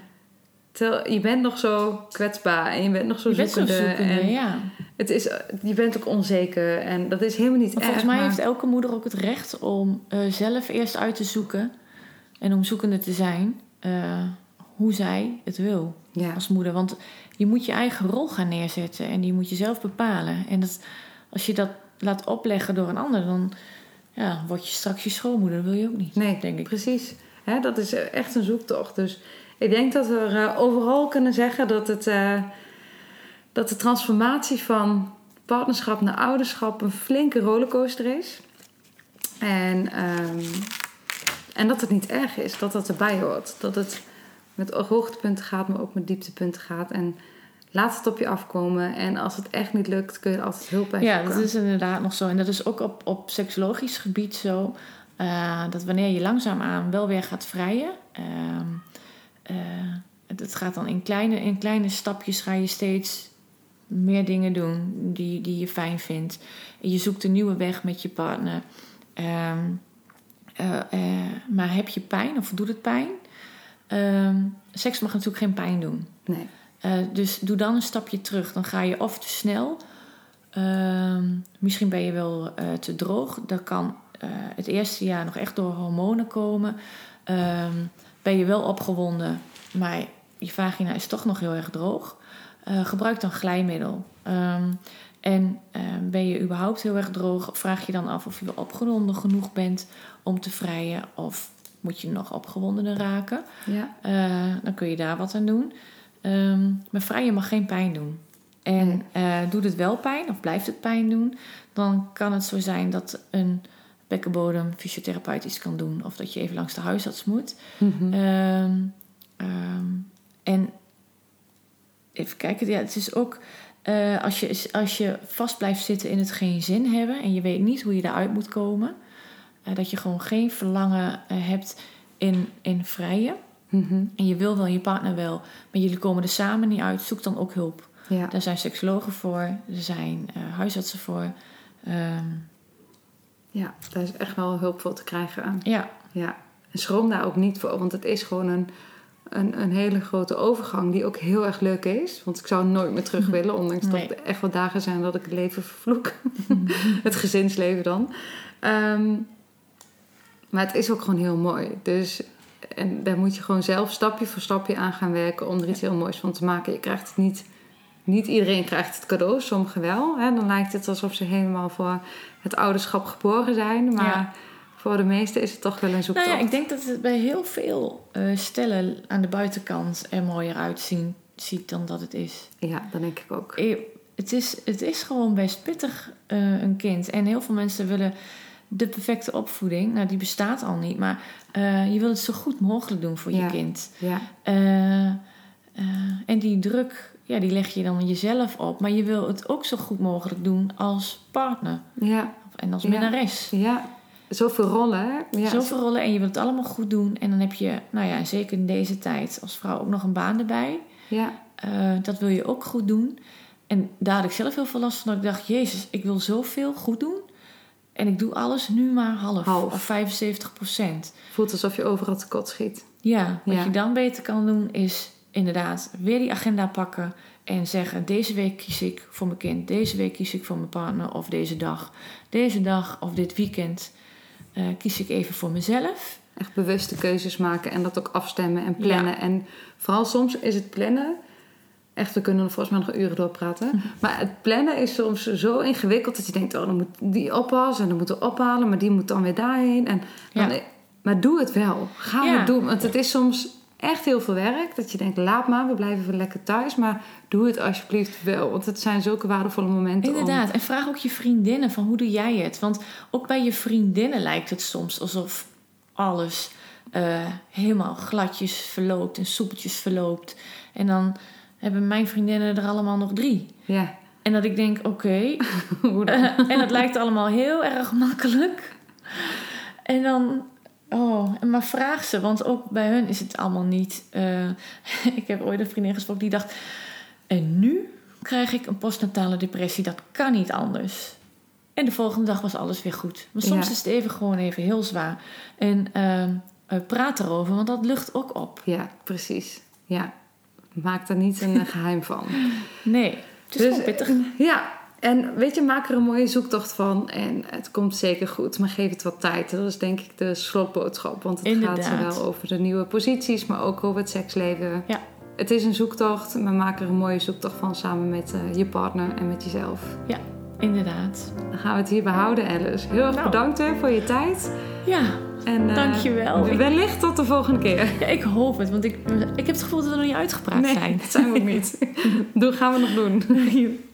Terwijl je bent nog zo kwetsbaar. En je bent nog zo Je bent zo zoekende. zoekende, en ja. het is, je bent ook onzeker. En dat is helemaal niet Maar erg. volgens mij maar- heeft elke moeder ook het recht om eh, zelf eerst uit te zoeken... en om zoekende te zijn eh, hoe zij het wil. Ja. als moeder. Want je moet je eigen rol gaan neerzetten en die moet je zelf bepalen. En dat, als je dat laat opleggen door een ander, dan ja, word je straks je schoonmoeder. Dat wil je ook niet, Nee, denk ik. precies. Hè, dat is echt een zoektocht. Dus ik denk dat we eh, overal kunnen zeggen dat, het, eh, dat de transformatie van partnerschap naar ouderschap een flinke rollercoaster is. En, ehm, en dat het niet erg is, dat dat erbij hoort. Dat het met hoogtepunten gaat, maar ook met dieptepunten gaat. En laat het op je afkomen. En als het echt niet lukt, kun je er altijd hulp bij Ja, dat is inderdaad nog zo. En dat is ook op, op seksologisch gebied zo. eh, dat wanneer je langzaamaan wel weer gaat vrijen. eh, het, gaat dan in kleine, in kleine stapjes ga je steeds meer dingen doen die, die je fijn vindt. Je zoekt een nieuwe weg met je partner. Ehm, Eh, eh, maar heb je pijn of doet het pijn? Ehm, seks mag natuurlijk geen pijn doen. Nee. Eh, dus doe dan een stapje terug. Dan ga je of te snel. Ehm, misschien ben je wel eh, te droog. Dat kan eh, het eerste jaar nog echt door hormonen komen. Ehm, ben je wel opgewonden, maar je vagina is toch nog heel erg droog. Gebruik dan glijmiddel. En ben je überhaupt heel erg droog, vraag je dan af of je wel opgewonden genoeg bent om te vrijen. Of moet je nog opgewondener raken. Ja. Eh, dan kun je daar wat aan doen. Ehm, maar vrijen mag geen pijn doen. En eh, doet het wel pijn of blijft het pijn doen, dan kan het zo zijn dat een bekkenbodem fysiotherapeut iets kan doen. Of dat je even langs de huisarts moet. Mhm. Ehm, ehm, en even kijken, ja, het is ook eh, als, je, als je vast blijft zitten in het geen zin hebben en je weet niet hoe je daaruit moet komen, dat je gewoon geen verlangen eh, hebt in, in vrije. Mhm. En je wil wel, je partner wel, maar jullie komen er samen niet uit, zoek dan ook hulp. Ja. Daar zijn seksologen voor, er zijn eh, huisartsen voor. Ehm, ja, daar is echt wel hulp voor te krijgen. ja, Ja. En schroom daar ook niet voor, want het is gewoon een, een, een hele grote overgang die ook heel erg leuk is. Want ik zou nooit meer terug willen, ondanks Nee. dat er echt wel dagen zijn dat ik het leven vervloek. het gezinsleven dan. Ehm, maar het is ook gewoon heel mooi. Dus en daar moet je gewoon zelf stapje voor stapje aan gaan werken om er iets heel moois van te maken. Je krijgt het niet. Niet iedereen krijgt het cadeau, sommigen wel. Hè? Dan lijkt het alsof ze helemaal voor het ouderschap geboren zijn. Maar Ja. voor de meesten is het toch wel een zoektocht. Nou ja, ik denk dat het bij heel veel eh, stellen aan de buitenkant er mooier uitzien ziet dan dat het is. Ja, dat denk ik ook. Het is, het is gewoon best pittig, eh, een kind. En heel veel mensen willen de perfecte opvoeding. Nou, die bestaat al niet. Maar eh, je wil het zo goed mogelijk doen voor je kind. Ja, Eh, eh, en die druk, ja, die leg je dan jezelf op. Maar je wil het ook zo goed mogelijk doen als partner. ja, En als Ja. minnares. ja. Zoveel rollen? Ja, Zoveel rollen en je wilt het allemaal goed doen. En dan heb je, nou ja, zeker in deze tijd als vrouw ook nog een baan erbij. Ja, dat wil je ook goed doen. En daar had ik zelf heel veel last van. Dat ik dacht, jezus, ik wil zoveel goed doen. En ik doe alles nu maar half, Half. of 75 procent. voelt alsof je overal tekort schiet. Ja, wat Ja. je dan beter kan doen is inderdaad weer die agenda pakken. En zeggen, deze week kies ik voor mijn kind. Deze week kies ik voor mijn partner. Of deze dag. Deze dag of dit weekend eh, kies ik even voor mezelf. Echt bewuste keuzes maken en dat ook afstemmen en plannen. En vooral soms is het plannen... Echt, we kunnen er volgens mij nog uren doorpraten. Mhm. Maar het plannen is soms zo ingewikkeld dat je denkt... oh, dan moet die oppassen en dan moeten we ophalen... maar die moet dan weer daarheen. En dan, Ja. Maar doe het wel. Ga Ja. het doen. Want het is soms echt heel veel werk. Dat je denkt, laat maar, we blijven lekker thuis. Maar doe het alsjeblieft wel. Want het zijn zulke waardevolle momenten om- Inderdaad. En vraag ook je vriendinnen van hoe doe jij het? Want ook bij je vriendinnen lijkt het soms alsof alles eh, helemaal gladjes verloopt en soepeltjes verloopt. En dan hebben mijn vriendinnen er allemaal nog drie. Ja. En dat ik denk, oké. Eh, en het lijkt allemaal heel erg makkelijk. En dan, oh, maar vraag ze, want ook bij hun is het allemaal niet. eh, ik heb ooit een vriendin gesproken die dacht: En nu krijg ik een postnatale depressie, dat kan niet anders. En de volgende dag was alles weer goed. Maar soms Ja. is het even gewoon even heel zwaar. En ehm, eh, praat erover, want dat lucht ook op. Ja, precies. Ja. Maak er niet een eh, geheim van. Nee, het is Dus, pittig. Ja, en weet je, maak er een mooie zoektocht van. En het komt zeker goed, maar geef het wat tijd. Dat is denk ik de slotboodschap. Want het gaat Inderdaad. zowel over de nieuwe posities, maar ook over het seksleven. Ja. Het is een zoektocht, maar maak er een mooie zoektocht van samen met eh, je partner en met jezelf. Ja, inderdaad. Dan gaan we het hierbij houden, Alice. Heel erg Nou. bedankt hè, voor je tijd. Ja, En, eh, Dankjewel. Wellicht tot de volgende keer. ja, ik hoop het, want ik, ik heb het gevoel dat we nog niet uitgepraat Nee, zijn. dat zijn we ook niet. Doe, gaan we nog doen.